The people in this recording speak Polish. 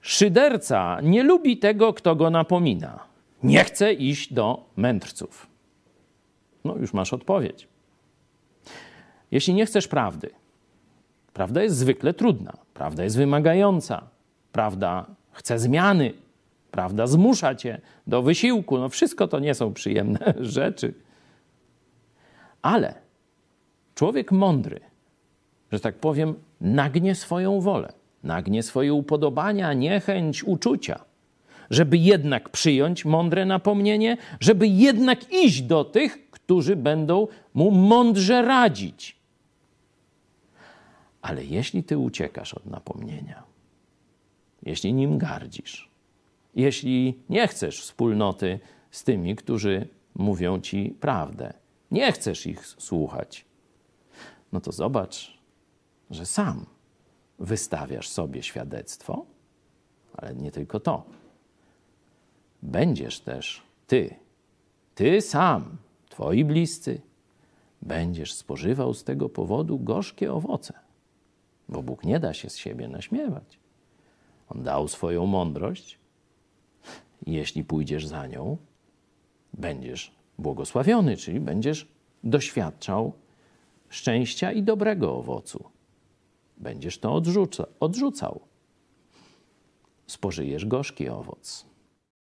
Szyderca nie lubi tego, kto go napomina. Nie chce iść do mędrców. No, już masz odpowiedź. Jeśli nie chcesz prawdy, prawda jest zwykle trudna, prawda jest wymagająca, prawda chce zmiany, prawda zmusza cię do wysiłku. No, wszystko to nie są przyjemne rzeczy. Ale człowiek mądry, że tak powiem, nagnie swoją wolę, nagnie swoje upodobania, niechęć, uczucia, żeby jednak przyjąć mądre napomnienie, żeby jednak iść do tych, którzy będą mu mądrze radzić. Ale jeśli ty uciekasz od napomnienia, jeśli nim gardzisz, jeśli nie chcesz wspólnoty z tymi, którzy mówią ci prawdę, nie chcesz ich słuchać, no to zobacz, że sam wystawiasz sobie świadectwo, ale nie tylko to. Będziesz też ty, ty sam, twoi bliscy, będziesz spożywał z tego powodu gorzkie owoce, bo Bóg nie da się z siebie naśmiewać. On dał swoją mądrość. Jeśli pójdziesz za nią, będziesz błogosławiony, czyli będziesz doświadczał szczęścia i dobrego owocu. Będziesz to odrzuca, odrzucał. Spożyjesz gorzki owoc.